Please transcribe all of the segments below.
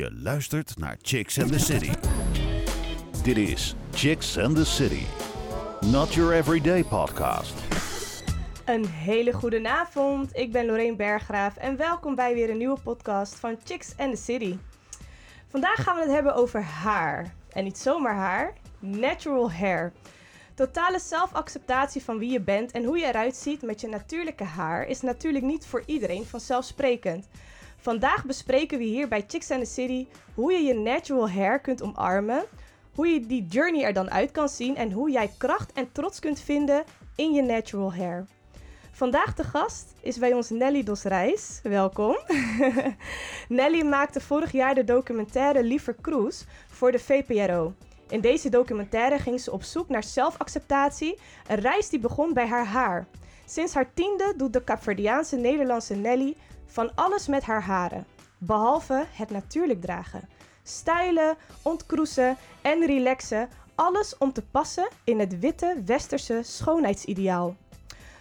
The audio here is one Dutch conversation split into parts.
Je luistert naar Chicks and the City. Dit is Chicks and the City. Not your everyday podcast. Een hele goede avond. Ik ben Lorraine Berggraaf en welkom bij weer een nieuwe podcast van Chicks and the City. Vandaag gaan we het hebben over haar. En niet zomaar haar, natural hair. Totale zelfacceptatie van wie je bent en hoe je eruit ziet met je natuurlijke haar is natuurlijk niet voor iedereen vanzelfsprekend. Vandaag bespreken we hier bij Chicks and the City hoe je je natural hair kunt omarmen, hoe je die journey er dan uit kan zien en hoe jij kracht en trots kunt vinden in je natural hair. Vandaag de gast is bij ons Nelly Dos Reis. Welkom. Nelly maakte vorig jaar de documentaire Liever Kroes voor de VPRO. In deze documentaire ging ze op zoek naar zelfacceptatie, een reis die begon bij haar haar. Sinds haar tiende doet de Capverdiaanse Nederlandse Nelly van alles met haar haren, behalve het natuurlijk dragen. Stylen, ontkroesen en relaxen, alles om te passen in het witte westerse schoonheidsideaal.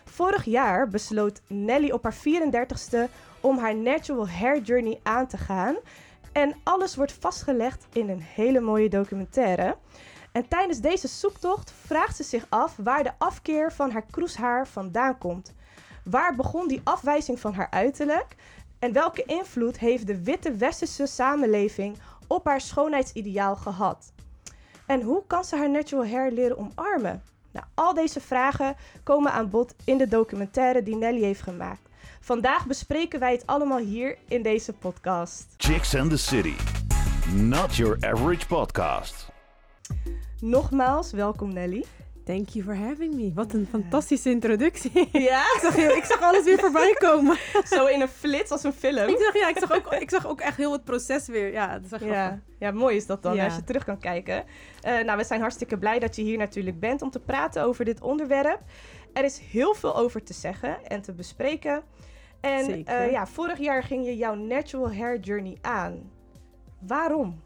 Vorig jaar besloot Nelly op haar 34ste om haar natural hair journey aan te gaan. En alles wordt vastgelegd in een hele mooie documentaire. En tijdens deze zoektocht vraagt ze zich af waar de afkeer van haar kroeshaar vandaan komt. Waar begon die afwijzing van haar uiterlijk? En welke invloed heeft de witte westerse samenleving op haar schoonheidsideaal gehad? En hoe kan ze haar natural hair leren omarmen? Nou, al deze vragen komen aan bod in de documentaire die Nelly heeft gemaakt. Vandaag bespreken wij het allemaal hier in deze podcast. Chicks and the City. Not your average podcast. Nogmaals, welkom Nelly. Thank you for having me. Wat een fantastische introductie. Ja, ik, zag, ik zag alles weer voorbij komen. zo in een flits als een film. ik, zag, ja, ik, zag ook, ik zag ook echt heel het proces weer. Ja, dat echt Ja, ja, mooi is dat dan Ja. als je terug kan kijken. Eh, nou, we zijn hartstikke blij dat je hier natuurlijk bent om te praten over dit onderwerp. Er is heel veel over te zeggen en te bespreken. En eh, ja, vorig jaar ging je jouw natural hair journey aan. Waarom?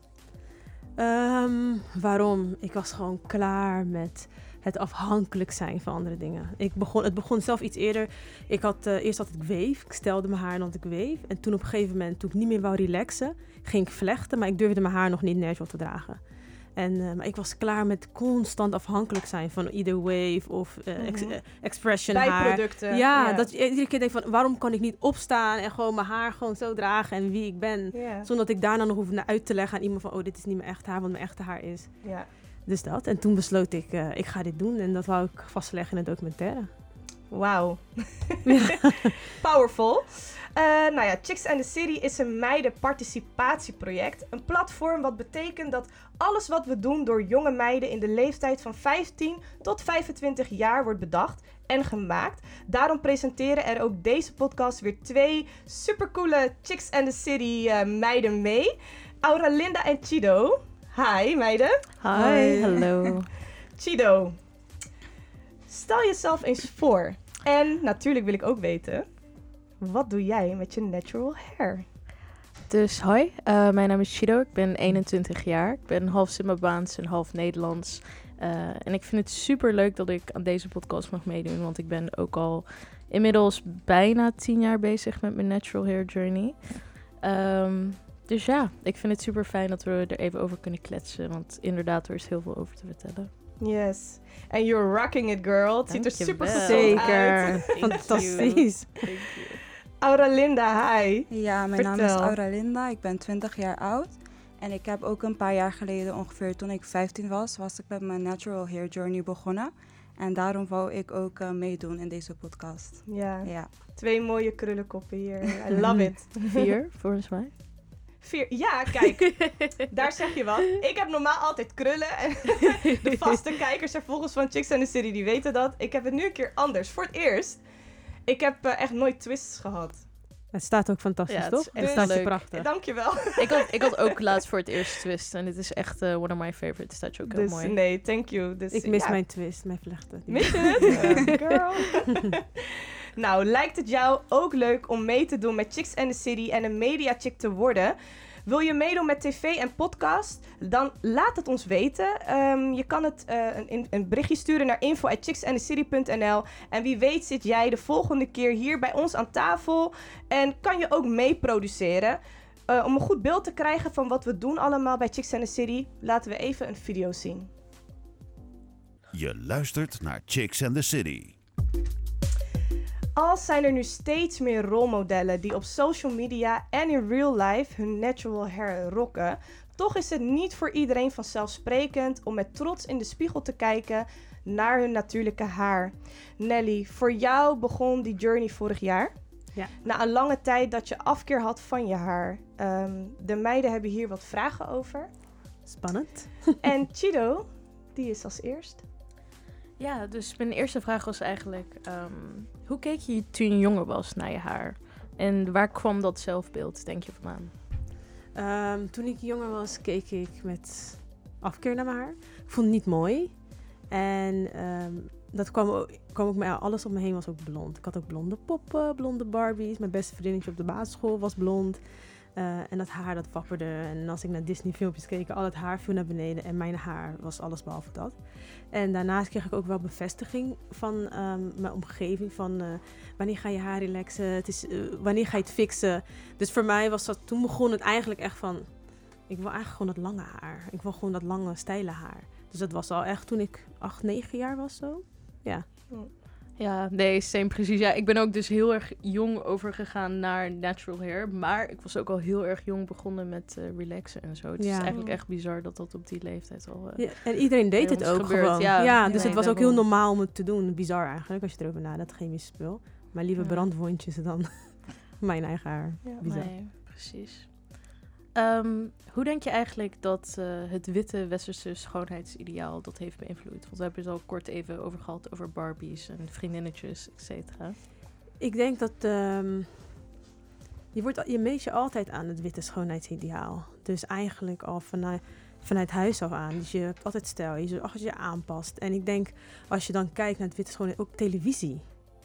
Ehm, waarom? Ik was gewoon klaar met het afhankelijk zijn van andere dingen. Ik begon, het begon zelf iets eerder. Ik had, eh, eerst had ik weef. Ik stelde mijn haar en had ik weef. En toen op een gegeven moment, toen ik niet meer wou relaxen, ging ik vlechten. Maar ik durfde mijn haar nog niet natural te dragen. En, eh, maar ik was klaar met constant afhankelijk zijn van ieder wave of ex- eh, expression haar. Bijproducten. Ja, dat je iedere keer denkt van waarom kan ik niet opstaan en gewoon mijn haar gewoon zo dragen en wie ik ben. Zonder dat ik daarna nog hoef naar uit te leggen aan iemand van oh dit is niet mijn echte haar, wat mijn echte haar is. ja. Dus dat. En toen besloot ik, eh, ik ga dit doen en dat wou ik vastleggen in de documentaire. Wauw. Ja. Powerful. Eh, nou ja, Chicks and the City is een meidenparticipatieproject. Een platform wat betekent dat alles wat we doen door jonge meiden in de leeftijd van 15 tot 25 jaar wordt bedacht en gemaakt. Daarom presenteren er ook deze podcast weer twee supercoole Chicks and the City eh, meiden mee. Aura Linda en Chido. Hi meiden. Hi, hallo. Chido, stel jezelf eens voor. En natuurlijk wil ik ook weten, wat doe jij met je natural hair? Dus hoi, eh, mijn naam is Chido, ik ben 21 jaar. Ik ben half Zimbabweans en half Nederlands. Eh, en ik vind het super leuk dat ik aan deze podcast mag meedoen, want ik ben ook al inmiddels bijna 10 jaar bezig met mijn natural hair journey. Ehm, dus ja, ik vind het super fijn dat we er even over kunnen kletsen, want inderdaad, er is heel veel over te vertellen. Yes. And you're rocking it, girl. Het ziet er super gezond uit. Zeker. Fantastisch. Aura Linda, hi. Ja, mijn naam is Vertel. Aura Linda. Ik ben 20 jaar oud. En ik heb ook een paar jaar geleden, ongeveer toen ik 15 was, was ik met mijn natural hair journey begonnen. En daarom wou ik ook eh, meedoen in deze podcast. Ja, Ja. twee mooie krullenkoppen hier. I love it. Vier, volgens mij. Vier. Ja, kijk, daar zeg je wat. Ik heb normaal altijd krullen. En de vaste kijkers en volgers van Chicks and the City, die weten dat. Ik heb het nu een keer anders. Voor het eerst. Ik heb eh, echt nooit twists gehad. Het staat ook fantastisch, Ja, het is toch? het staat leuk. je prachtig. Dankjewel. ik, had, ik had ook laatst voor het eerst twist en dit is echt eh, one of my favorites. Dat is ook heel Dus mooi. nee, thank you. Dus, Ik mis ja, mijn twist, mijn vlechten. Mis je het? Girl. Nou, lijkt het jou ook leuk om mee te doen met Chicks and the City en een media chick te worden? Wil je meedoen met tv en podcast? Dan laat het ons weten. Ehm, je kan het eh, een, een berichtje sturen naar info.chicksandthecity.nl En wie weet zit jij de volgende keer hier bij ons aan tafel en kan je ook meeproduceren. eh, om een goed beeld te krijgen van wat we doen allemaal bij Chicks and the City, laten we even een video zien. Je luistert naar Chicks and the City. Al zijn er nu steeds meer rolmodellen die op social media en in real life hun natural hair rocken, toch is het niet voor iedereen vanzelfsprekend om met trots in de spiegel te kijken naar hun natuurlijke haar. Nelly, voor jou begon die journey vorig jaar. Ja. Na een lange tijd dat je afkeer had van je haar. Ehm, de meiden hebben hier wat vragen over. Spannend. En Chido, die is als eerst. Ja, dus mijn eerste vraag was eigenlijk... ehm, hoe keek je toen je jonger was naar je haar? En waar kwam dat zelfbeeld, denk je, vandaan? Ehm, toen ik jonger was, keek ik met afkeer naar mijn haar. Ik vond het niet mooi. En ehm, dat kwam ook, kwam ook alles om me heen was ook blond. Ik had ook blonde poppen, blonde Barbies. Mijn beste vriendinnetje op de basisschool was blond. Eh, en dat haar dat wapperde. En als ik naar Disney filmpjes keek, al het haar viel naar beneden. En mijn haar was alles behalve dat. En daarnaast kreeg ik ook wel bevestiging van ehm, mijn omgeving. Van eh, wanneer ga je haar relaxen? Het is, eh, wanneer ga je het fixen? Dus voor mij was dat, toen begon het eigenlijk echt van... Ik wil eigenlijk gewoon dat lange haar. Ik wil gewoon dat lange, steile haar. Dus dat was al echt toen ik 8, 9 jaar was zo. Ja. Ja, nee, same precies. Ja, ik ben ook dus heel erg jong overgegaan naar natural hair. Maar ik was ook al heel erg jong begonnen met eh, relaxen en zo. Het Ja. is eigenlijk echt bizar dat dat op die leeftijd al... eh, Ja, en iedereen deed het ook gebeurt, gewoon. ja. Ja, dus het was ook heel daarom. normaal om het te doen. Bizar eigenlijk, als je erover nadenkt, chemisch spul. Maar liever brandwondjes dan mijn eigen haar. Bizar. Nee, precies. Ehm, hoe denk je eigenlijk dat eh, het witte westerse schoonheidsideaal dat heeft beïnvloed? Want we hebben het al kort even over gehad over Barbies en vriendinnetjes, et cetera. Ik denk dat ehm, je, wordt, je meet je altijd aan het witte schoonheidsideaal. Dus eigenlijk al vanuit, vanuit huis af aan. Dus je hebt altijd stijl, je, als je aanpast. En ik denk, als je dan kijkt naar het witte schoonheid, ook televisie.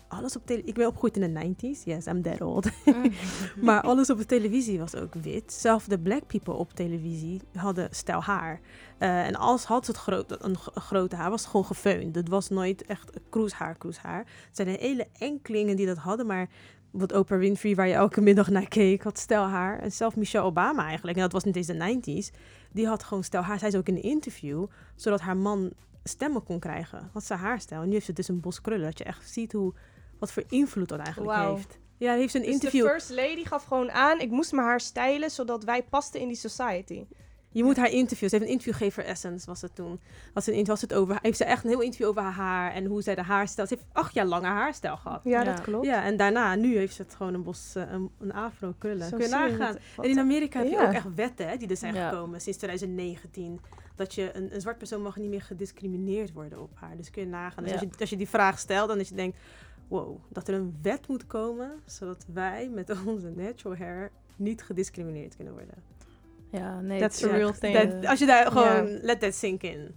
Alles op tele ik ben opgegroeid in de 90s. Yes, I'm that old. Maar alles op de televisie was ook wit. Zelfs de black people op televisie hadden stijl haar. Eh, en als had ze het groot, een, grote haar, was het gewoon gefeund. Het was nooit echt kroeshaar, kroeshaar. Het zijn er hele enkelingen die dat hadden, maar wat Oprah Winfrey, waar je elke middag naar keek, had stijl haar. En zelf Michelle Obama eigenlijk, en dat was niet eens de 90s, die had gewoon stijl haar. Zij is ook in een interview, zodat haar man stemmen kon krijgen. Had ze haarstijl. En nu heeft ze dus een bos krullen, dat je echt ziet hoe, wat voor invloed dat eigenlijk heeft. Ja, die heeft een Dus interview. de first lady gaf gewoon aan, ik moest mijn haar stylen zodat wij pasten in die society. Je moet haar interviews. Ze heeft een interview gegeven voor Essence, was het toen. Was een, was het over, heeft ze echt een heel interview over haar haar en hoe zij de haarstijl. Ze heeft acht jaar lang haar haarstijl gehad. Ja, Ja. dat klopt. Ja, en daarna, nu heeft ze het gewoon een bos, eh, een, een afro krullen. Kun je nagaan. En in Amerika heb je Ja. ook echt wetten hè, die er zijn Ja. gekomen sinds 2019. Dat je een, een zwart persoon mag niet meer gediscrimineerd worden op haar. Dus kun je nagaan. Dus Ja. als, je, als je die vraag stelt, dan dat je denkt, wow, dat er een wet moet komen, zodat wij met onze natural hair niet gediscrimineerd kunnen worden. Ja, nee, a is real thing. Dat, als je daar gewoon, let that sink in.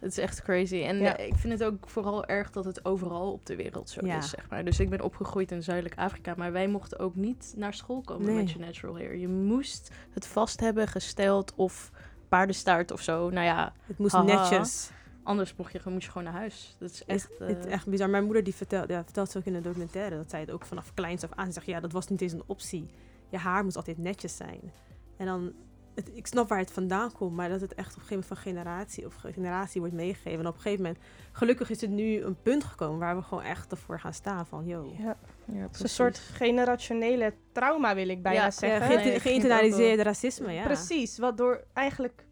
Het is echt crazy. En Ja. eh, ik vind het ook vooral erg dat het overal op de wereld zo Ja. is, zeg maar. Dus ik ben opgegroeid in Zuidelijk Afrika, maar wij mochten ook niet naar school komen Nee. met je natural hair. Je moest het vast hebben, gesteld of paardenstaart of zo. Nou ja, Het moest Haha. netjes. Anders mocht je, moest je gewoon naar huis. Dat is echt... Het, het eh, echt bizar. Mijn moeder die vertelt, ja, vertelt ze ook in de documentaire dat zij het ook vanaf kleins af aan zegt. Ja, dat was niet eens een optie. Je haar moest altijd netjes zijn. En dan, het, ik snap waar het vandaan komt, maar dat het echt op een gegeven moment van generatie of generatie wordt meegegeven. En op een gegeven moment, gelukkig is het nu een punt gekomen waar we gewoon echt ervoor gaan staan van, yo. Ja, ja, het is een soort generationele trauma, wil ik bijna Ja, Ja, zeggen. ge- racisme, ja. Precies, wat door eigenlijk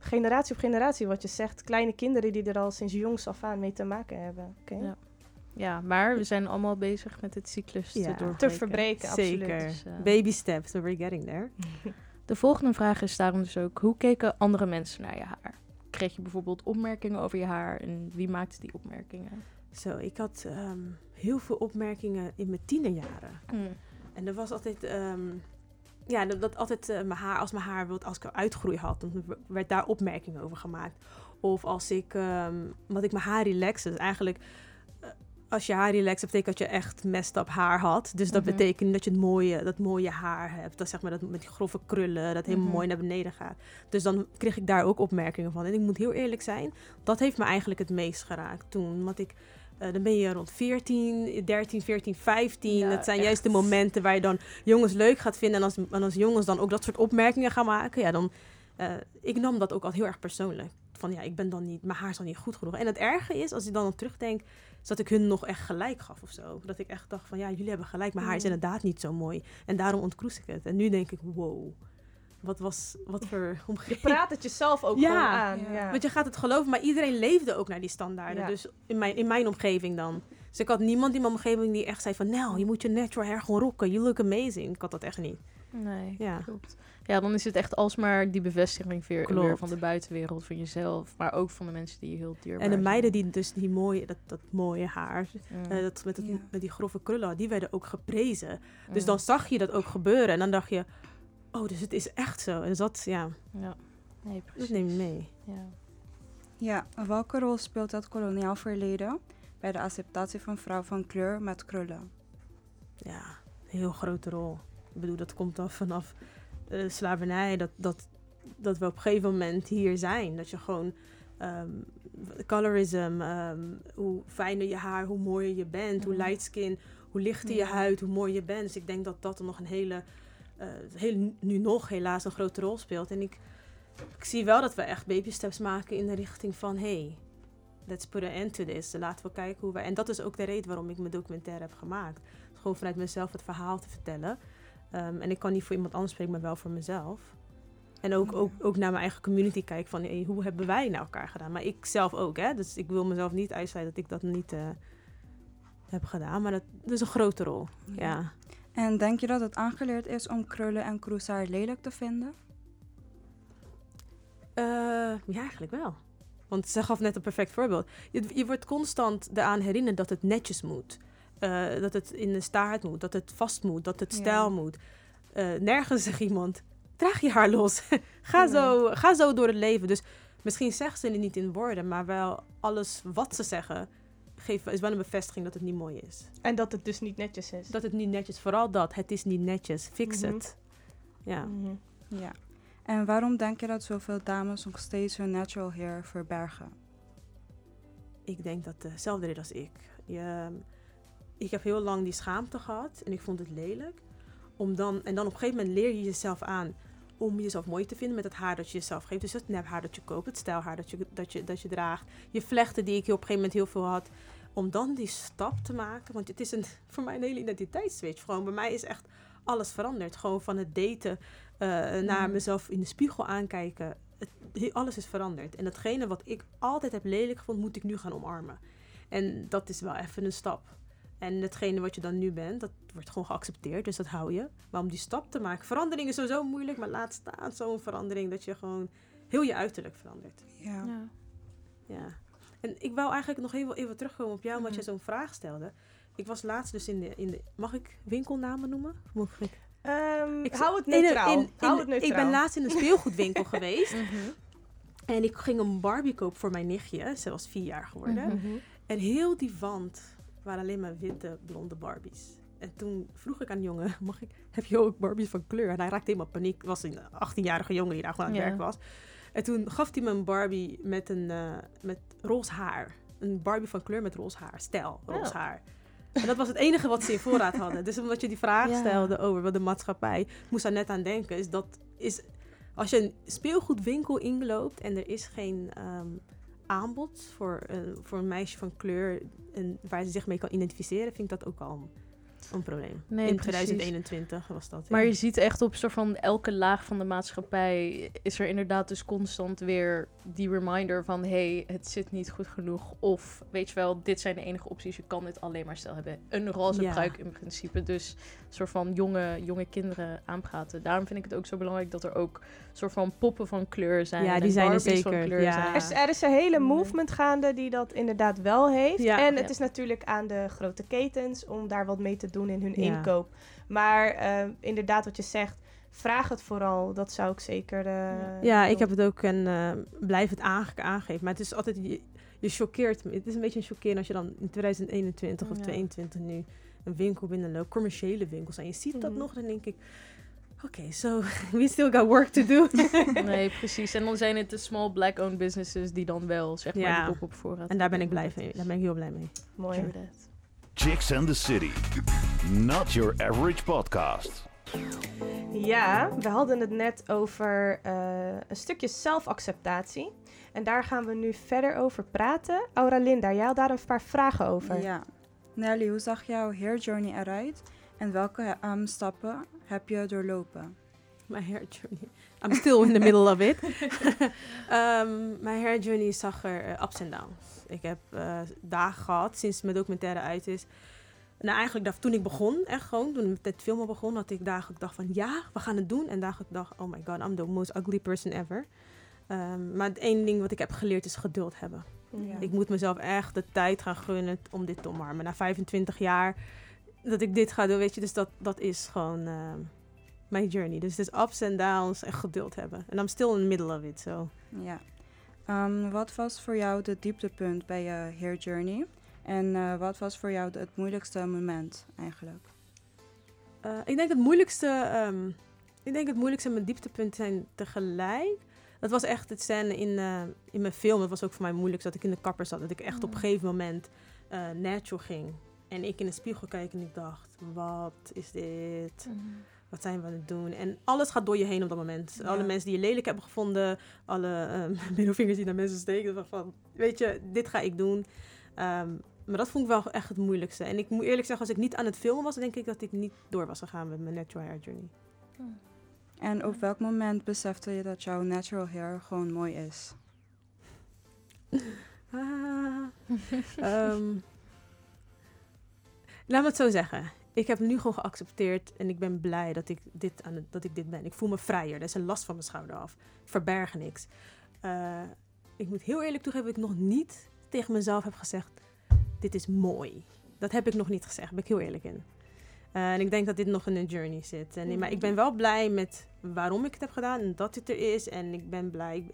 generatie op generatie, wat je zegt, kleine kinderen die er al sinds jongs af aan mee te maken hebben. Oké. Ja. Ja, maar we zijn allemaal bezig met het cyclus Ja. te. Te verbreken, absoluut. Zeker. Dus, eh, Baby steps, we're getting there. De volgende vraag is daarom dus ook, hoe keken andere mensen naar je haar? Kreeg je bijvoorbeeld opmerkingen over je haar en wie maakte die opmerkingen? Zo, ik had ehm, heel veel opmerkingen in mijn tienerjaren. Mm. En er was altijd, ehm, ja, dat, dat altijd eh, mijn haar, als mijn haar, wat als ik uitgroei had, dan werd daar opmerkingen over gemaakt. Of als ik, ehm wat ik mijn haar relaxte, dus eigenlijk, eh, als je haar relaxed, betekent dat je echt messed up haar had. Dus dat Mhm. betekent dat je het mooie, dat mooie haar hebt, dat zeg maar dat met die grove krullen, dat helemaal Mhm. mooi naar beneden gaat. Dus dan kreeg ik daar ook opmerkingen van. En ik moet heel eerlijk zijn, dat heeft me eigenlijk het meest geraakt toen, want ik eh, dan ben je rond 14, 13, 14, 15. Ja, dat zijn juist de momenten waar je dan jongens leuk gaat vinden. En als, en als jongens dan ook dat soort opmerkingen gaan maken, ja, dan. eh, ik nam dat ook al heel erg persoonlijk. Van ja, ik ben dan niet, mijn haar is dan niet goed genoeg. En het erge is, als ik dan, dan terugdenk, is dat ik hun nog echt gelijk gaf of zo. Dat ik echt dacht van ja, jullie hebben gelijk, mijn haar is Mm. inderdaad niet zo mooi. En daarom ontkroes ik het. En nu denk ik, wow, wat was, wat voor Je omgeving. praat het jezelf ook Ja. gewoon aan. Ja. Ja. Want je gaat het geloven, maar iedereen leefde ook naar die standaarden. Ja. Dus in mijn, in mijn omgeving dan. Dus ik had niemand in mijn omgeving die echt zei van... Nou, je moet je natural hair gewoon rocken. You look amazing. Ik had dat echt niet. Nee, Ja. klopt. Ja, dan is het echt alsmaar die bevestiging weer, weer van de buitenwereld, van jezelf, maar ook van de mensen die je heel dierbaar En de zijn. meiden die dus die mooie, dat, dat mooie haar... Mm. eh, dat met, het, Ja. met die grove krullen, die werden ook geprezen. Dus dan zag je dat ook gebeuren. En dan dacht je... Oh, dus het is echt zo. En dus dat, ja, Ja, nee, dat precies. neem je mee. Ja. Ja, welke rol speelt het koloniaal verleden bij de acceptatie van vrouwen van kleur met krullen? Ja, een heel grote rol. Ik bedoel, dat komt dan vanaf de slavernij. Dat, dat, dat we op een gegeven moment hier zijn. Dat je gewoon... ehm, colorism, ehm, hoe fijner je haar, hoe mooier je bent. Hoe light skin, hoe lichter je huid, hoe mooier je bent. Dus ik denk dat dat er nog een hele... eh, heel, nu nog helaas een grote rol speelt. En ik, ik zie wel dat we echt baby steps maken in de richting van... Hey, let's put an end to this. Laten we kijken hoe wij... En dat is ook de reden waarom ik mijn documentaire heb gemaakt. Gewoon vanuit mezelf het verhaal te vertellen. Ehm, en ik kan niet voor iemand anders spreken, maar wel voor mezelf. En ook, ook, ook naar mijn eigen community kijken van hey, hoe hebben wij naar elkaar gedaan. Maar ik zelf ook, hè. Dus ik wil mezelf niet uitsluiten dat ik dat niet eh, heb gedaan. Maar dat, dat is een grote rol, ja. En denk je dat het aangeleerd is om krullen en kroeshaar lelijk te vinden? Eh, ja, eigenlijk wel. Want ze gaf net een perfect voorbeeld. Je, je wordt constant eraan herinnerd dat het netjes moet. Eh, dat het in de staart moet, dat het vast moet, dat het Ja. stijl moet. Eh, nergens zegt iemand, draag je haar los. ga, zo, ga zo door het leven. Dus misschien zegt ze het niet in woorden, maar wel alles wat ze zeggen... Geeft, is wel een bevestiging dat het niet mooi is. En dat het dus niet netjes is. Dat het niet netjes, vooral dat, het is niet netjes. Fix Mhm. het. Ja. Mhm. Ja. En waarom denk je dat zoveel dames nog steeds hun natural hair verbergen? Ik denk dat dezelfde reden als ik. Je, ik heb heel lang die schaamte gehad en ik vond het lelijk. Om dan, en dan op een gegeven moment leer je jezelf aan om jezelf mooi te vinden met het haar dat je jezelf geeft. Dus het nephaar dat je koopt, het stijlhaar dat je, dat, je, dat je draagt. Je vlechten die ik op een gegeven moment heel veel had. Om dan die stap te maken. Want het is een, voor mij een hele identiteitsswitch. Gewoon bij mij is echt alles veranderd. Gewoon van het daten eh, naar Mhm. mezelf in de spiegel aankijken. Het, he- alles is veranderd. En datgene wat ik altijd heb lelijk gevonden, moet ik nu gaan omarmen. En dat is wel even een stap. En hetgene wat je dan nu bent, dat wordt gewoon geaccepteerd, dus dat hou je. Maar om die stap te maken, verandering is sowieso moeilijk, maar laat staan zo'n verandering dat je gewoon heel je uiterlijk verandert. Ja. Ja. Ja. En ik wou eigenlijk nog even, even terugkomen op jou, omdat Mhm. je zo'n vraag stelde. Ik was laatst dus in de, in de... Mag ik winkelnamen noemen? Mag ik? Ehm, Ik- hou het neutraal. in- in- hou het neutraal. Ik ben laatst in een speelgoedwinkel geweest. Mhm. En ik ging een Barbie kopen voor mijn nichtje. Ze was vier jaar geworden. Mhm. En heel die wand waren alleen maar witte, blonde Barbies. En toen vroeg ik aan jongen, mag ik, heb je ook Barbies van kleur? En hij raakte helemaal paniek. Was een 18-jarige jongen die daar gewoon aan het Ja. werk was. En toen gaf hij me een Barbie met, een, eh, met roze haar. Een Barbie van kleur met roze haar. Stijl, roze Oh. haar. En dat was het enige wat ze in voorraad hadden. Dus omdat je die vraag Ja. stelde over wat de maatschappij, moest daar net aan denken. Is dat is, als je een speelgoedwinkel inloopt en er is geen ehm, aanbod voor, eh, voor een meisje van kleur en waar ze zich mee kan identificeren, vind ik dat ook al een, een probleem. Nee, In precies. 2021 was dat. Maar je ziet echt op soort van elke laag van de maatschappij is er inderdaad dus constant weer die reminder van hey, het zit niet goed genoeg. Of weet je wel, dit zijn de enige opties. Je kan dit alleen maar stel hebben. Een roze Ja. pruik in principe. Dus een soort van jonge, jonge kinderen aanpraten. Daarom vind ik het ook zo belangrijk dat er ook soort van poppen van kleur zijn. Ja, die zijn er zeker, kleur ja. zijn. Er is, er is een hele Nee. movement gaande die dat inderdaad wel heeft. Ja. en het Ja. is natuurlijk aan de grote ketens om daar wat mee te doen in hun Ja. inkoop. Maar eh, inderdaad, wat je zegt, vraag het vooral. Dat zou ik zeker. eh, Ja, ik heb het ook en eh, blijf het aange- aangeven. Maar het is altijd, je, je choqueert me. Het is een beetje een chockerend als je dan in 2021 of Ja. 2022 nu een winkel binnenloopt, commerciële winkels. En je ziet dat Mhm. nog, dan denk ik, Oké, so we still got work to do. Nee, precies. En dan zijn het de small black-owned businesses die dan wel, zeg maar, Ja. die pop op voorraad en daar ben ik blij mee. Daar ben ik heel blij mee. Mooi. Chicks and the City. Not your average podcast. Ja, we hadden het net over eh, een stukje zelfacceptatie. En daar gaan we nu verder over praten. Auralinda, jij had daar een paar vragen over. Ja. Nelly, hoe zag jouw hair journey eruit? En welke ehm, stappen heb je doorlopen? My hair journey. I'm still in the middle of it. um, mijn hair journey zag er eh, ups en downs. Ik heb eh, dagen gehad sinds mijn documentaire uit is. Nou, eigenlijk dat, toen ik begon, echt gewoon, toen ik met het filmen begon, had ik dagen ik dacht van ja, we gaan het doen. En dagen ik dacht, oh my god, I'm the most ugly person ever. Um, maar het één ding wat ik heb geleerd is geduld hebben. Ja. Ik moet mezelf echt de tijd gaan gunnen om dit te omarmen. Na 25 jaar dat ik dit ga doen, weet je, dus dat, dat is gewoon uh, mijn journey. Dus het is ups en downs en geduld hebben. En I'm still in the middle of it, so. Ja. Um, wat was voor jou de dieptepunt bij je hair journey? En uh, wat was voor jou het moeilijkste moment eigenlijk? Uh, ik denk het moeilijkste, um, ik denk het moeilijkste en mijn dieptepunt zijn tegelijk. Dat was echt het scène in, uh, in mijn film. Dat was ook voor mij moeilijk dat ik in de kapper zat. Dat ik echt mm. op een gegeven moment uh, natural ging. En ik in de spiegel keek en ik dacht, wat is dit? Mm. Wat zijn we aan het doen? En alles gaat door je heen op dat moment. Ja. Alle mensen die je lelijk hebben gevonden. Alle um, middelvingers die naar mensen steken. Van, van, weet je, dit ga ik doen. Um, maar dat vond ik wel echt het moeilijkste. En ik moet eerlijk zeggen, als ik niet aan het filmen was, denk ik dat ik niet door was gegaan met mijn natural hair journey. Mm. En op welk moment besefte je dat jouw natural hair gewoon mooi is? ah, um, laat me het zo zeggen. Ik heb nu gewoon geaccepteerd en ik ben blij dat ik dit, aan dat ik dit ben. Ik voel me vrijer. Er is een last van mijn schouder af. Ik verberg niks. Uh, ik moet heel eerlijk toegeven dat ik nog niet tegen mezelf heb gezegd: Dit is mooi. Dat heb ik nog niet gezegd, daar ben ik heel eerlijk in. Uh, en ik denk dat dit nog in een journey zit. En, maar ik ben wel blij met waarom ik het heb gedaan en dat het er is. En ik ben blij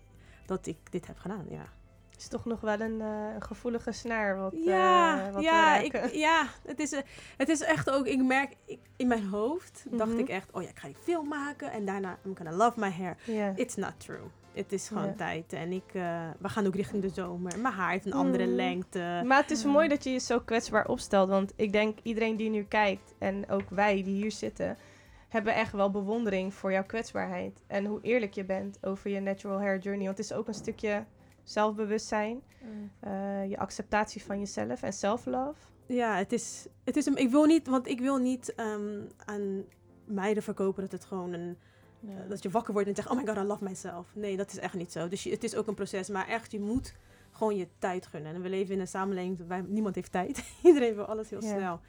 dat ik dit heb gedaan, ja. Het is toch nog wel een, uh, een gevoelige snaar wat, ja, uh, wat ja, ik, ja het, is, uh, het is echt ook, ik merk, ik, in mijn hoofd Mhm. dacht ik echt, oh ja, ik ga die film maken en daarna I'm gonna love my hair. Yeah. It's not true. Het is gewoon tijd. En ik, uh, we gaan ook richting de zomer. Mijn haar heeft een andere Mm. lengte. Maar het is mooi dat je je zo kwetsbaar opstelt. Want ik denk iedereen die nu kijkt en ook wij die hier zitten, hebben echt wel bewondering voor jouw kwetsbaarheid. En hoe eerlijk je bent over je natural hair journey. Want het is ook een stukje zelfbewustzijn, uh, je acceptatie van jezelf en self-love. Ja, het is, het is een, ik wil niet, want ik wil niet um, aan meiden verkopen dat het gewoon een, ja. uh, dat je wakker wordt en zegt, oh my god, I love myself. Nee, dat is echt niet zo. Dus je, het is ook een proces, maar echt, je moet gewoon je tijd gunnen. En we leven in een samenleving waar niemand heeft tijd. Iedereen wil alles heel snel.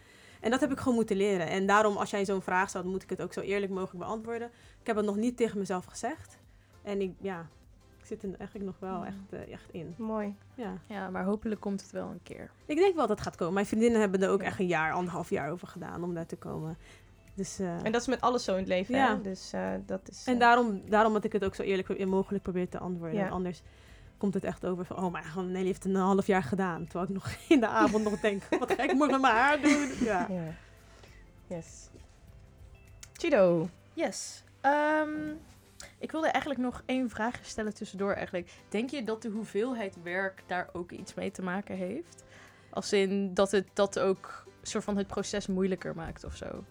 En dat heb ik gewoon moeten leren. En daarom, als jij zo'n vraag stelt, moet ik het ook zo eerlijk mogelijk beantwoorden. Ik heb het nog niet tegen mezelf gezegd. En ik, ja, zit er eigenlijk nog wel echt, uh, echt in. Mooi. Ja. Ja, maar hopelijk komt het wel een keer. Ik denk wel dat het gaat komen. Mijn vriendinnen hebben er ook Ja. echt een jaar, anderhalf jaar over gedaan om daar te komen. Dus, uh, En dat is met alles zo in het leven, Ja. hè? Dus uh, dat is... en uh, daarom, daarom dat ik het ook zo eerlijk mogelijk probeer te antwoorden. Ja. Anders komt het echt over van, oh, maar Nelly heeft het een half jaar gedaan. Terwijl ik nog in de avond nog denk, wat ga ik morgen met mijn haar doen? Ja. Ja. Yes. Chido. Yes. Ehm, ik wilde eigenlijk nog één vraag stellen tussendoor eigenlijk. Denk je dat de hoeveelheid werk daar ook iets mee te maken heeft? Als in dat het dat ook soort van het proces moeilijker maakt of zo?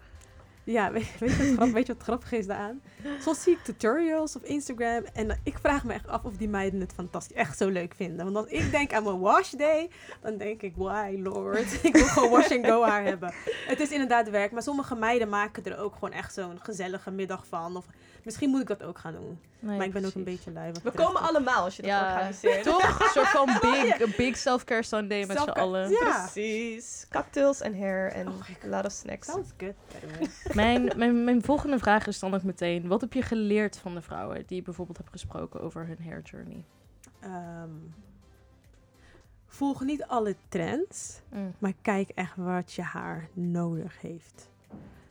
Ja, weet, weet, je wat grappig, weet je wat grappig is daaraan? Soms zie ik tutorials op Instagram en ik vraag me echt af of die meiden het fantastisch echt zo leuk vinden. Want als ik denk aan mijn wash day, dan denk ik, why lord, ik wil gewoon wash and go haar hebben. Het is inderdaad werk, maar sommige meiden maken er ook gewoon echt zo'n gezellige middag van. Of misschien moet ik dat ook gaan doen. Nee, maar ik ben ook een beetje lui. We komen allemaal als je dat Ja, organiseert. Toch? Een soort van big, big self-care Sunday met z'n allen. Ja. Precies. Cocktails en hair en Oh a lot of snacks. Sounds good. Mijn, mijn, mijn volgende vraag is dan ook meteen: wat heb je geleerd van de vrouwen die je bijvoorbeeld hebt gesproken over hun hair journey? Ehm, volg niet alle trends. Mm. Maar kijk echt wat je haar nodig heeft.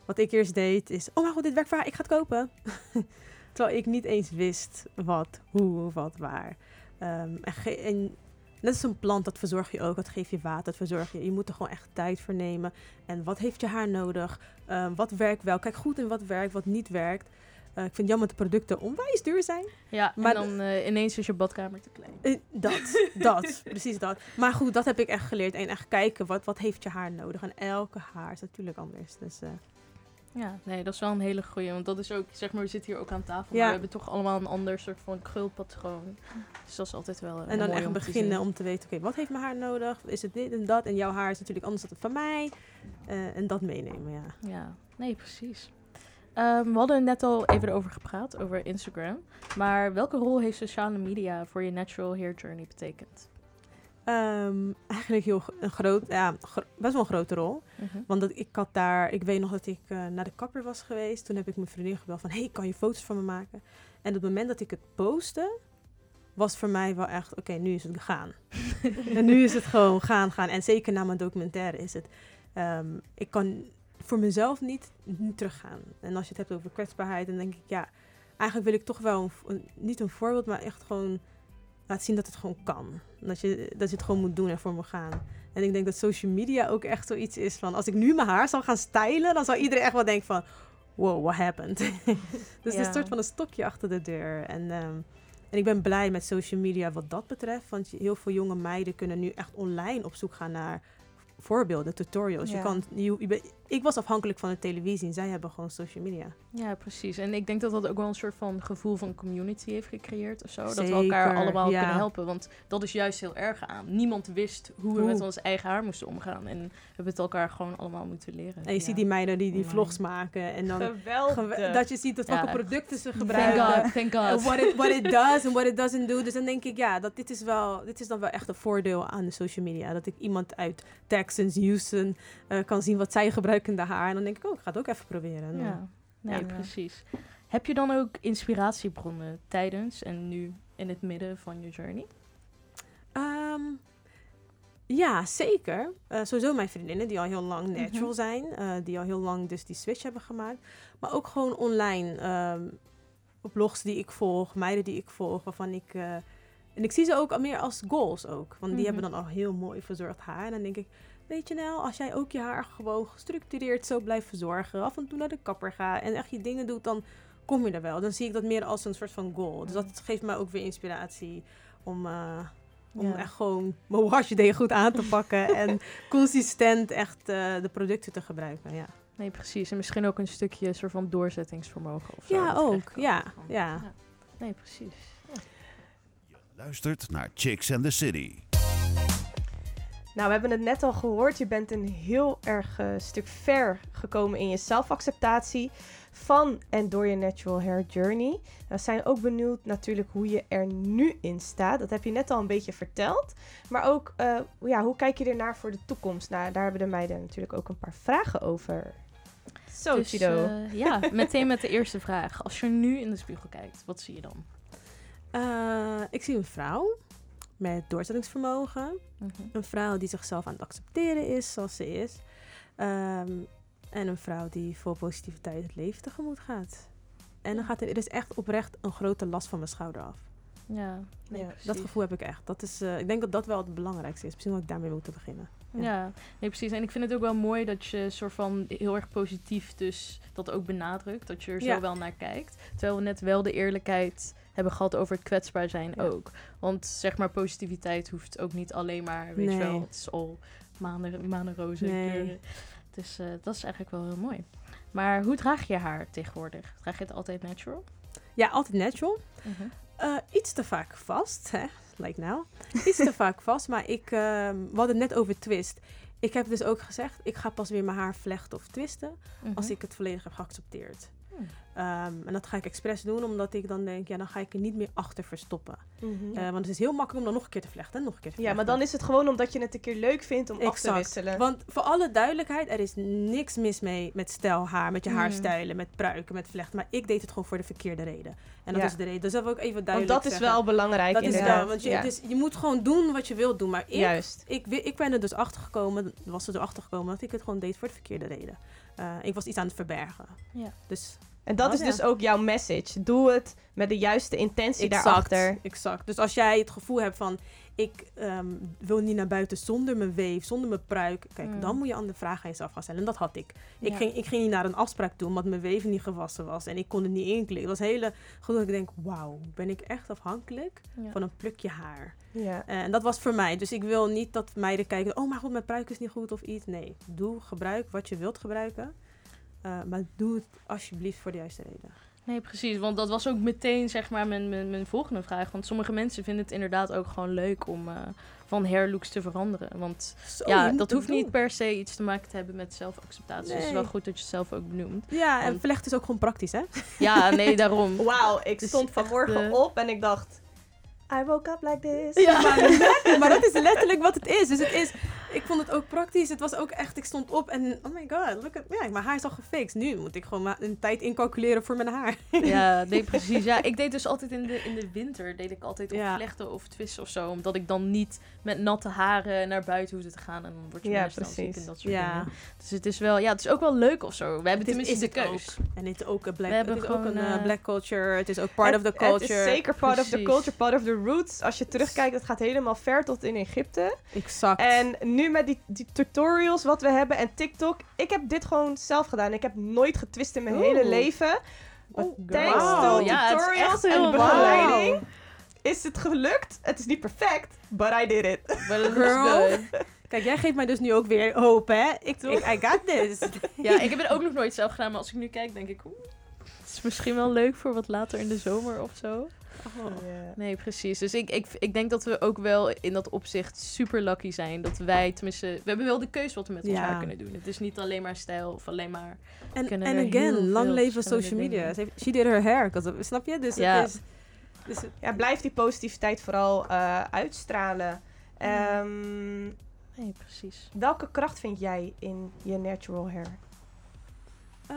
Wat ik eerst deed is, oh mijn god, dit werkt haar, ik ga het kopen. Terwijl ik niet eens wist wat, hoe, wat, waar. Ehm, en, net als een plant, dat verzorg je ook. Dat geef je water, dat verzorg je. Je moet er gewoon echt tijd voor nemen. En wat heeft je haar nodig? Ehm, wat werkt wel? Kijk goed in wat werkt, wat niet werkt. Eh, ik vind het jammer dat de producten onwijs duur zijn. Ja, Maar en dan eh, ineens is je badkamer te klein. Eh, dat, dat, precies dat. Maar goed, dat heb ik echt geleerd. En echt kijken, wat, wat heeft je haar nodig? En elke haar is natuurlijk anders. Dus Ja, nee, dat is wel een hele goeie. Want dat is ook, zeg maar, we zitten hier ook aan tafel. Ja. Maar we hebben toch allemaal een ander soort van krulpatroon. Dus dat is altijd wel eh, en dan mooi echt om beginnen om te weten, oké, wat heeft mijn haar nodig? Is het dit en dat? En jouw haar is natuurlijk anders dan het van mij. Eh, en dat meenemen, ja. Ja, nee, precies. Ehm, we hadden net al even erover gepraat, over Instagram. Maar welke rol heeft sociale media voor je natural hair journey betekend? Ehm, eigenlijk heel een groot, ja, gro- best wel een grote rol. Mhm. Want dat, ik had daar, ik weet nog dat ik eh, naar de kapper was geweest. Toen heb ik mijn vriendin gebeld van, hey, kan je foto's van me maken? En op het moment dat ik het postte, was voor mij wel echt, oké, nu is het gaan. en nu is het gewoon gaan, gaan. En zeker na mijn documentaire is het, ehm, ik kan voor mezelf niet, niet teruggaan. En als je het hebt over kwetsbaarheid, dan denk ik, ja, eigenlijk wil ik toch wel, een- niet een voorbeeld, maar echt gewoon laten zien dat het gewoon kan. Dat je, dat je het gewoon moet doen en voor moet gaan. En ik denk dat social media ook echt zoiets is van... als ik nu mijn haar zou gaan stylen... dan zou iedereen echt wel denken van... wow, what happened? dus Ja. een soort van een stokje achter de deur. En, ehm, en ik ben blij met social media wat dat betreft. Want heel veel jonge meiden kunnen nu echt online op zoek gaan naar voorbeelden, tutorials. Je kan, je, ik was afhankelijk van de televisie en zij hebben gewoon social media. Ja, precies. En ik denk dat dat ook wel een soort van gevoel van community heeft gecreëerd of zo. Dat we elkaar allemaal ja. kunnen helpen. Want dat is juist heel erg aan. Niemand wist hoe we met ons eigen haar moesten omgaan. En we hebben het elkaar gewoon allemaal moeten leren. En je Ja. ziet die meiden die die vlogs maken. En dan Geweldig. gewe- dat je ziet dat welke producten ze Thank gebruiken. God, thank God. what it, what it does en what it doesn't do. Dus dan denk ik, ja, dat dit is wel, dit is dan wel echt een voordeel aan de social media. Dat ik iemand uit Texas, Houston eh, kan zien wat zij gebruiken in de haar. En dan denk ik, oh, ik ga het ook even proberen. Ja, nee, Ja. precies. Heb je dan ook inspiratiebronnen tijdens en nu in het midden van je journey? Ehm, ja, zeker. Eh, sowieso mijn vriendinnen die al heel lang natural Mhm. zijn. eh, die al heel lang dus die switch hebben gemaakt. Maar ook gewoon online. ehm, op blogs die ik volg, meiden die ik volg, waarvan ik... en ik zie ze ook al meer als goals ook. Want die Mhm. hebben dan al heel mooi verzorgd haar. En dan denk ik, weet je nou, als jij ook je haar gewoon gestructureerd zo blijft verzorgen. Af en toe naar de kapper gaat en echt je dingen doet, dan kom je er wel. Dan zie ik dat meer als een soort van goal. Dus dat geeft mij ook weer inspiratie om... eh, om Ja. echt gewoon mijn wash day goed aan te pakken en consistent echt eh, de producten te gebruiken. Ja, Nee, precies. En misschien ook een stukje soort van doorzettingsvermogen of zo. ja ook. Ja, ja. Nee, precies. Luistert naar Chicks and the City. Nou, we hebben het net al gehoord. Je bent een heel erg eh, stuk ver gekomen in je zelfacceptatie van en door je natural hair journey. We zijn ook benieuwd natuurlijk hoe je er nu in staat. Dat heb je net al een beetje verteld. Maar ook, eh, ja, hoe kijk je ernaar voor de toekomst? Nou, daar hebben de meiden natuurlijk ook een paar vragen over. Zo, Dus, Chido. eh, ja, meteen met de eerste vraag. Als je nu in de spiegel kijkt, wat zie je dan? Eh, ik zie een vrouw met doorzettingsvermogen. Mhm. Een vrouw die zichzelf aan het accepteren is zoals ze is. Ehm, en een vrouw die vol positiviteit het leven tegemoet gaat. En dan gaat er, er is echt oprecht een grote last van mijn schouder af. Ja, nee, Ja. Dat gevoel heb ik echt. Dat is, eh, ik denk dat dat wel het belangrijkste is. Misschien moet ik daarmee moeten beginnen. Ja, nee, precies. En ik vind het ook wel mooi dat je soort van heel erg positief dus dat ook benadrukt. Dat je er zo Ja. wel naar kijkt. Terwijl we net wel de eerlijkheid hebben gehad over het kwetsbaar zijn Ja. ook. Want zeg maar positiviteit hoeft ook niet alleen maar, weet je wel, het is al manen, manenroze Nee. kleuren. Dus eh, dat is eigenlijk wel heel mooi. Maar hoe draag je haar tegenwoordig? Draag je het altijd natural? Ja, altijd natural. Mhm. Eh, iets te vaak vast, hè? Like now. Iets te vaak vast, maar ik, ehm, we hadden het net over twist. Ik heb dus ook gezegd, ik ga pas weer mijn haar vlechten of twisten als Mhm. ik het volledig heb geaccepteerd. Ehm, en dat ga ik expres doen, omdat ik dan denk, ja, dan ga ik er niet meer achter verstoppen. Mhm. Eh, want het is heel makkelijk om dan nog een keer te vlechten en nog een keer te ja, maar dan is het gewoon omdat je het een keer leuk vindt om af te Exact. wisselen. Want voor alle duidelijkheid, er is niks mis mee met stijl haar, met je Mm. haarstijlen, met pruiken, met vlechten. Maar ik deed het gewoon voor de verkeerde reden. En dat Ja. is de reden. Dus dat wil ik even Want duidelijk dat is wel belangrijk Dat is inderdaad. wel, want je, Ja, dus je moet gewoon doen wat je wilt doen. Maar ik, Juist. ik, ik ben er dus achter gekomen, was er zo achter gekomen dat ik het gewoon deed voor de verkeerde reden. Eh, ik was iets aan het verbergen. Ja. Dus En dat Oh, is ja. dus ook jouw message. Doe het met de juiste intentie daarachter. Exact. Dus als jij het gevoel hebt van... ik ehm, wil niet naar buiten zonder mijn weef, zonder mijn pruik. Kijk, Mm. dan moet je andere vragen aan jezelf gaan stellen. En dat had ik. Ik, ging, ik ging niet naar een afspraak toe omdat mijn weef niet gewassen was. En ik kon het niet inklikken. Het was hele... Dat ik denk, wauw, ben ik echt afhankelijk Ja. van een plukje haar. Ja. En dat was voor mij. Dus ik wil niet dat meiden kijken... oh, maar goed, mijn pruik is niet goed of iets. Nee, doe, gebruik wat je wilt gebruiken. Eh, maar doe het alsjeblieft voor de juiste reden. Nee, precies. Want dat was ook meteen zeg maar mijn, mijn, mijn volgende vraag. Want sommige mensen vinden het inderdaad ook gewoon leuk om eh, van hairlooks te veranderen. Want Zo, ja, dat hoeft niet per se iets te maken te hebben met zelfacceptatie. Dus het is wel goed dat je het zelf ook benoemt. Ja, en vlecht is ook gewoon praktisch, hè? Ja, nee, daarom. Wauw, ik Dus stond vanmorgen eh, op en ik dacht... I woke up like this. Ja, maar, maar dat is letterlijk wat het is. Dus het is, ik vond het ook praktisch. Het was ook echt, ik stond op en oh my god, look at, ja, mijn haar is al gefixt. Nu moet ik gewoon een tijd incalculeren voor mijn haar. Ja, nee, precies. Ja, ik deed dus altijd in de, in de winter, deed ik altijd of Ja. vlechten of twisten of zo. Omdat ik dan niet met natte haren naar buiten hoefde te gaan. En dan word je Ja, ziek en dat soort Ja, dingen. Dus het is wel, ja, het is ook wel leuk of zo. We hebben Het tenminste is de het keus. en het is ook een black, We hebben het is ook gewoon, een eh, eh, black culture. Het is ook part Het- of the Het culture. is zeker part of the culture, part of the roots. Als je terugkijkt, het gaat helemaal ver tot in Egypte. Exact. En nu met die, die tutorials wat we hebben en TikTok. Ik heb dit gewoon zelf gedaan. Ik heb nooit getwist in mijn Oeh. hele leven. Oeh, Thanks girl. to Ja, tutorials en begeleiding is het gelukt. Het is niet perfect, but I did it. Maar Girl. good. Kijk, jij geeft mij dus nu ook weer hoop, hè? Ik, Toch? ik, I got this. Ja, ik heb het ook nog nooit zelf gedaan. Maar als ik nu kijk, denk ik... Oeh, het is misschien wel leuk voor wat later in de zomer of zo. Oh. Nee, precies. Dus ik, ik, ik denk dat we ook wel in dat opzicht super lucky zijn. Dat wij, tenminste, we hebben wel de keuze wat we met Ja. haar kunnen doen. Het is niet alleen maar stijl of alleen maar... En, again, lang leven social media. dingen. She did her hair, snap je? Dus Ja. het is... Dus Ja, blijf die positiviteit vooral eh, uitstralen. Ehm, Nee, precies. welke kracht vind jij in je natural hair? Eh,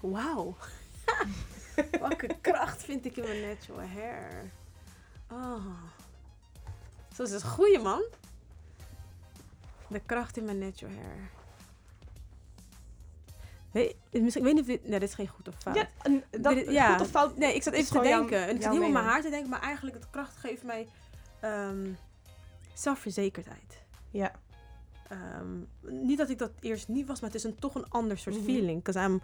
Wauw. Welke kracht vind ik in mijn natural hair? Oh. Zo is het goeie, man. De kracht in mijn natural hair. Weet, misschien, ik weet niet of dit... Nee, dit is geen goed of fout. Ja, dat, Dit- ja. goed of fout? Nee, ik zat even te denken. en ik zat heel op mijn haar te denken, maar eigenlijk het kracht geeft mij ehm, zelfverzekerdheid. Ja. Ehm, niet dat ik dat eerst niet was, maar het is een, toch een ander soort Mhm. feeling. Because I'm...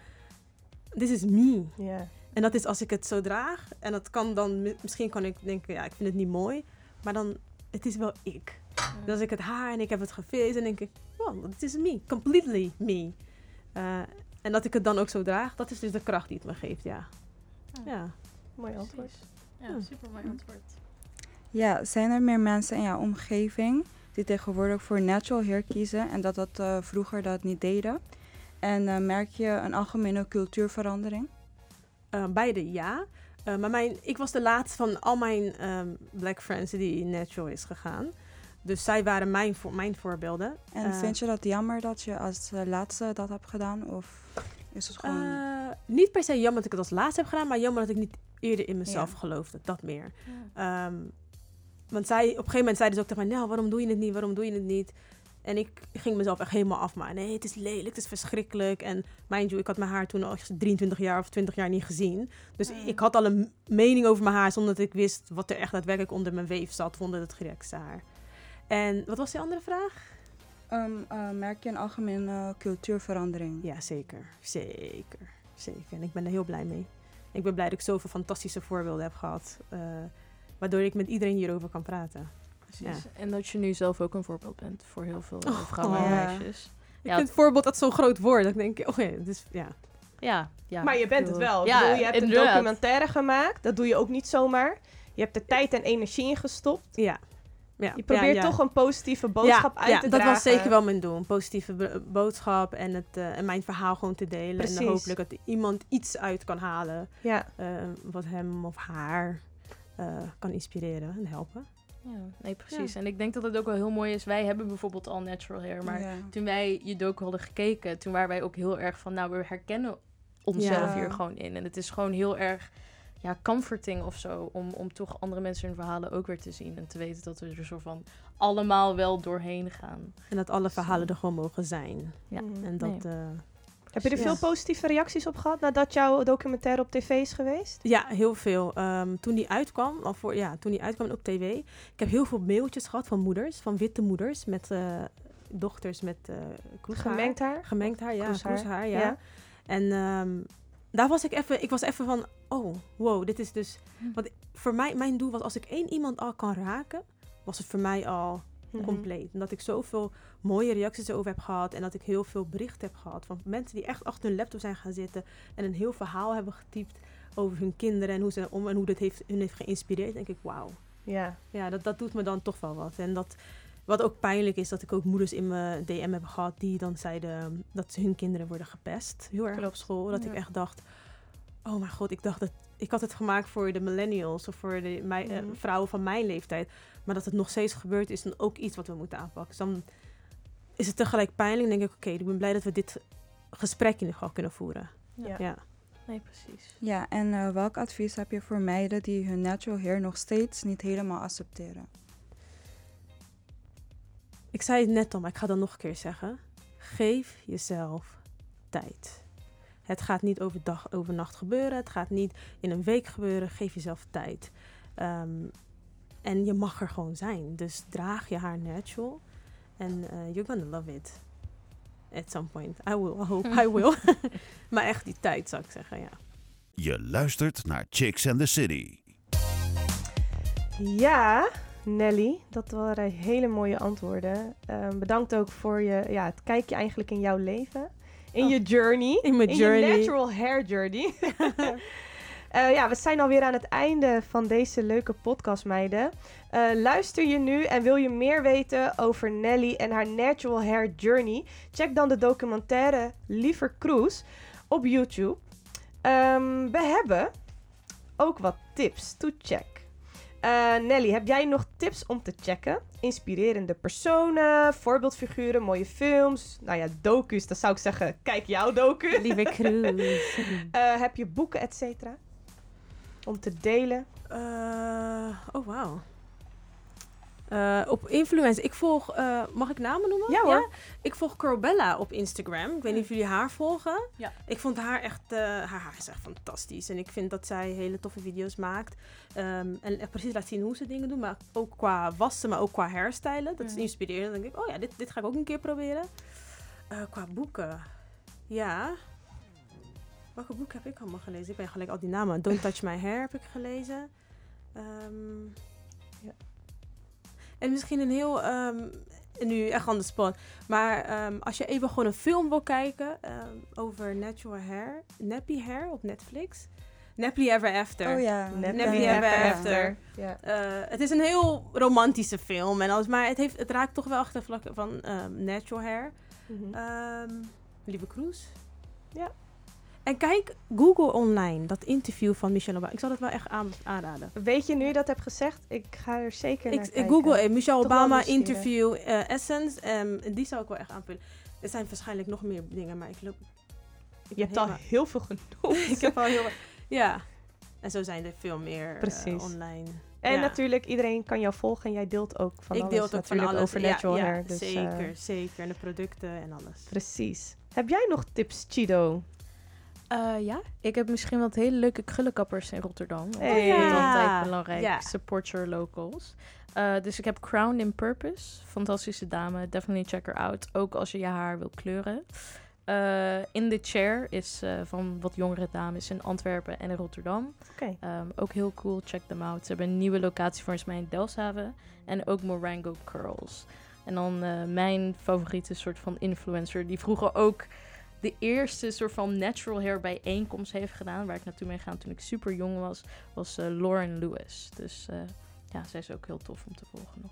This is me. Ja. En dat is als ik het zo draag. En dat kan dan... mi- Misschien kan ik denken, ja, ik vind het niet mooi. Maar dan... Het is wel ik. Dus als ik het haar en ik heb het gefixt, dan denk ik... Wow, dit is me. Completely me. Eh, en dat ik het dan ook zo draag, dat is dus de kracht die het me geeft, ja. Ja. Mooi antwoord. Ja, Ja. super mooi antwoord. Ja, zijn er meer mensen in jouw omgeving die tegenwoordig voor natural hair kiezen en dat dat eh, vroeger dat niet deden? En eh, merk je een algemene cultuurverandering? Eh, beide ja. Eh, maar mijn, ik was de laatste van al mijn ehm, black friends die natural is gegaan. Dus zij waren mijn, voor, mijn voorbeelden. En Eh, vind je dat jammer dat je als laatste dat hebt gedaan? Of is het gewoon... eh, niet per se jammer dat ik het als laatste heb gedaan, maar jammer dat ik niet eerder in mezelf Ja. geloofde. Dat meer. Ehm, want zij, op een gegeven moment zeiden ze ook tegen mij, nou, waarom doe je het niet? Waarom doe je het niet? En ik ging mezelf echt helemaal afmaken. Nee, het is lelijk, het is verschrikkelijk. En mind you, ik had mijn haar toen al 23 jaar of 20 jaar niet gezien. Dus Mm. ik had al een mening over mijn haar zonder dat ik wist wat er echt daadwerkelijk onder mijn weef zat, onder het gerekste haar. En wat was die andere vraag? Ehm, eh, merk je een algemene cultuurverandering? Ja, zeker. Zeker. Zeker. En ik ben er heel blij mee. Ik ben blij dat ik zoveel fantastische voorbeelden heb gehad. eh, waardoor ik met iedereen hierover kan praten. Precies. En dat je nu zelf ook een voorbeeld bent voor heel veel eh, Oh, vrouwen en ja. meisjes. Ik Ja, vind voorbeeld dat zo'n groot woord. Dat ik denk, oh ja, dus ja. Ja, ja. maar je bent het wel. Ja, bedoel, je hebt een documentaire gemaakt. Dat doe je ook niet zomaar. Je hebt er tijd en energie in gestopt. Ja. ja. Je probeert ja, ja. toch een positieve boodschap ja, uit ja, te dat dragen. was zeker wel mijn doel. Een positieve bo- boodschap en, het, eh, en mijn verhaal gewoon te delen. Precies. En hopelijk dat iemand iets uit kan halen Ja, eh, wat hem of haar eh, kan inspireren en helpen. Ja, nee, precies. En ik denk dat het ook wel heel mooi is. Wij hebben bijvoorbeeld al natural hair, maar Ja. toen wij je docu hadden gekeken, toen waren wij ook heel erg van, nou, we herkennen onszelf Ja. hier gewoon in. En het is gewoon heel erg, ja, comforting of zo, om, om toch andere mensen hun verhalen ook weer te zien. En te weten dat we er zo van allemaal wel doorheen gaan. En dat alle verhalen er gewoon mogen zijn. Ja. En dat, Nee. eh, Heb je er veel positieve reacties op gehad nadat jouw documentaire op tv is geweest? Ja, heel veel. Ehm, toen die uitkwam, of voor, ja, toen die uitkwam op tv, ik heb heel veel mailtjes gehad van moeders, van witte moeders met eh, dochters met eh kroeshaar. Gemengd haar? Gemengd haar, ja. Kroeshaar, Kroeshaar, ja. ja. En ehm, daar was ik even, ik was even van, oh, wow, dit is dus, Hm. want voor mij, mijn doel was als ik één iemand al kan raken, was het voor mij al Mhm. compleet. En dat ik zoveel mooie reacties erover heb gehad. En dat ik heel veel berichten heb gehad van mensen die echt achter hun laptop zijn gaan zitten. En een heel verhaal hebben getypt over hun kinderen en hoe, ze, om, en hoe dit heeft, hun heeft geïnspireerd. denk ik, wauw. Ja. Ja, dat, dat doet me dan toch wel wat. En dat, wat ook pijnlijk is, dat ik ook moeders in mijn DM heb gehad die dan zeiden dat hun kinderen worden gepest. Heel erg op school. Dat ik echt dacht, oh mijn god, ik dacht dat ik had het gemaakt voor de millennials of voor de eh, Mhm. vrouwen van mijn leeftijd. Maar dat het nog steeds gebeurt is dan ook iets wat we moeten aanpakken. Dus dan is het tegelijk pijnlijk. Dan denk ik, oké, ik ben blij dat we dit gesprek in ieder geval kunnen voeren. Ja. Ja. Nee, precies. Ja, en eh, welk advies heb je voor meiden die hun natural hair nog steeds niet helemaal accepteren? Ik zei het net al, maar ik ga dan nog een keer zeggen. Geef jezelf tijd. Het gaat niet over dag, over nacht gebeuren. Het gaat niet in een week gebeuren. Geef jezelf tijd. Ehm, en je mag er gewoon zijn. Dus draag je haar natural. En eh you're gonna love it. At some point. I will. I hope I will. maar echt die tijd, zou ik zeggen, ja. Je luistert naar Chicks and the City. Ja, Nelly, dat waren hele mooie antwoorden. Ehm, bedankt ook voor je, ja, het kijkje eigenlijk in jouw leven. In Oh. je journey. In mijn in journey. je natural hair journey. Eh, ja, we zijn alweer aan het einde van deze leuke podcast, meiden. Eh, luister je nu en wil je meer weten over Nelly en haar natural hair journey? Check dan de documentaire Liever Cruise op YouTube. Ehm, we hebben ook wat tips to check. Eh, Nelly, heb jij nog tips om te checken? Inspirerende personen, voorbeeldfiguren, mooie films. Nou ja, docu's, dan zou ik zeggen, kijk jouw docu. Lieve Cruise. Eh, heb je boeken, et cetera? Om te delen? Eh, oh, wauw. Eh, op influencer. Ik volg, eh, mag ik namen noemen? Ja, hoor. Ik volg Corbella op Instagram. Ik weet niet of jullie haar volgen. Ja. Ik vond haar echt, eh, haar haar is echt fantastisch. En ik vind dat zij hele toffe video's maakt. Ehm, en echt precies laat zien hoe ze dingen doen. Maar ook qua wassen, maar ook qua hairstylen. Dat is Mhm. inspirerend. Dan denk ik, oh ja, dit, dit ga ik ook een keer proberen. Eh, qua boeken. Ja. Welke boeken heb ik allemaal gelezen? Ik ben gelijk al die namen. Don't Touch My Hair heb ik gelezen. Ehm, Ja. En misschien een heel... ehm, nu echt on the spot. Maar ehm, als je even gewoon een film wil kijken over natural hair, nappy hair op Netflix. Nappy Ever After. Oh ja. Never Ever Ever After. Ja. Eh, het is een heel romantische film. En alles, maar het, heeft, het raakt toch wel achter de vlakken van ehm, natural hair. Mhm. Lieve Kroes. Ja. En kijk Google online, dat interview van Michelle Obama. Ik zal dat wel echt aan, aanraden. Weet je nu je dat hebt gezegd? Ik ga er zeker Ik, naar ik kijken. Google eh, Michelle Toch Obama interview eh, Essence. ehm, die zou ik wel echt aanvullen. Er zijn waarschijnlijk nog meer dingen, maar ik loop... ik Je hebt al heel veel genoemd. ik heb al heel... Ja. En zo zijn er veel meer Precies. online. En Ja. natuurlijk, iedereen kan jou volgen en jij deelt ook van ik alles deel het ook van natuurlijk alles. over Ja, natural ja, hair. Dus, zeker, zeker. En de producten en alles. precies. Heb jij nog tips, Chido? Eh, ja, ik heb misschien wat hele leuke krullenkappers in Rotterdam. Want Hey. Ja. altijd belangrijk. Ja. Support your locals. Eh, dus ik heb Crowned in Purpose. Fantastische dame. Definitely check her out. Ook als je je haar wil kleuren. Eh, in the Chair is van wat jongere dames in Antwerpen en in Rotterdam. Ehm, ook heel cool, check them out. Ze hebben een nieuwe locatie volgens mij in Delfshaven. En ook Morango Curls. En dan mijn favoriete soort van influencer, die vroeger ook de eerste soort van natural hair bijeenkomst heeft gedaan, waar ik naartoe ben gegaan toen ik super jong was, was eh, Lauren Lewis. Dus eh, ja, zij is ook heel tof om te volgen nog.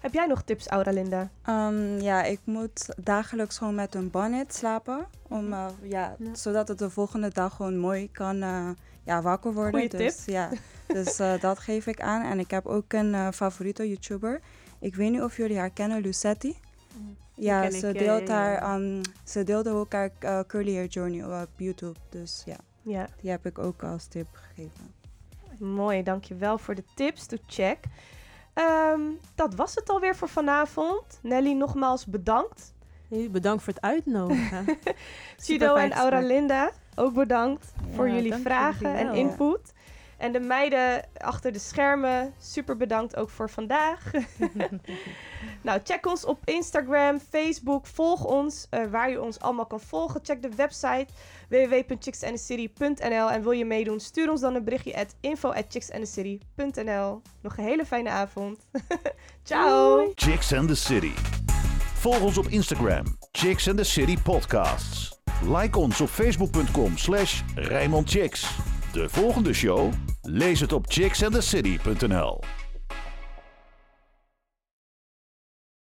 Heb jij nog tips, Auralinda? Ehm, ja, ik moet dagelijks gewoon met een bonnet slapen. Om, eh, ja, Ja. Zodat het de volgende dag gewoon mooi kan eh, ja, wakker worden. Goeie dus, Ja, dus eh, dat geef ik aan. En ik heb ook een eh, favoriete YouTuber. Ik weet niet of jullie haar kennen, Lucetti. Ja, ken ik, ze ja, deelt ja, ja. haar, ehm, ze deelde ook haar eh, curly hair journey op YouTube. Dus ja, Ja, die heb ik ook als tip gegeven. mooi. Dankjewel voor de tips to check. Ehm, dat was het alweer voor vanavond. Nelly, nogmaals bedankt. Hey, Bedankt voor het uitnodigen. Chido fijn en gesprek. Auralinda, ook bedankt voor jullie vragen en input. En de meiden achter de schermen, super bedankt ook voor vandaag. nou, check ons op Instagram, Facebook, volg ons eh, waar je ons allemaal kan volgen. Check de website www.chicksandthecity.nl en wil je meedoen, stuur ons dan een berichtje at info at chicksandthecity.nl. Nog een hele fijne avond. Ciao! Chicks and the City. Volg ons op Instagram, Chicks and the City Podcasts. Like ons op facebook.com slash Chicks. De volgende show? Lees het op chicksandthecity.nl.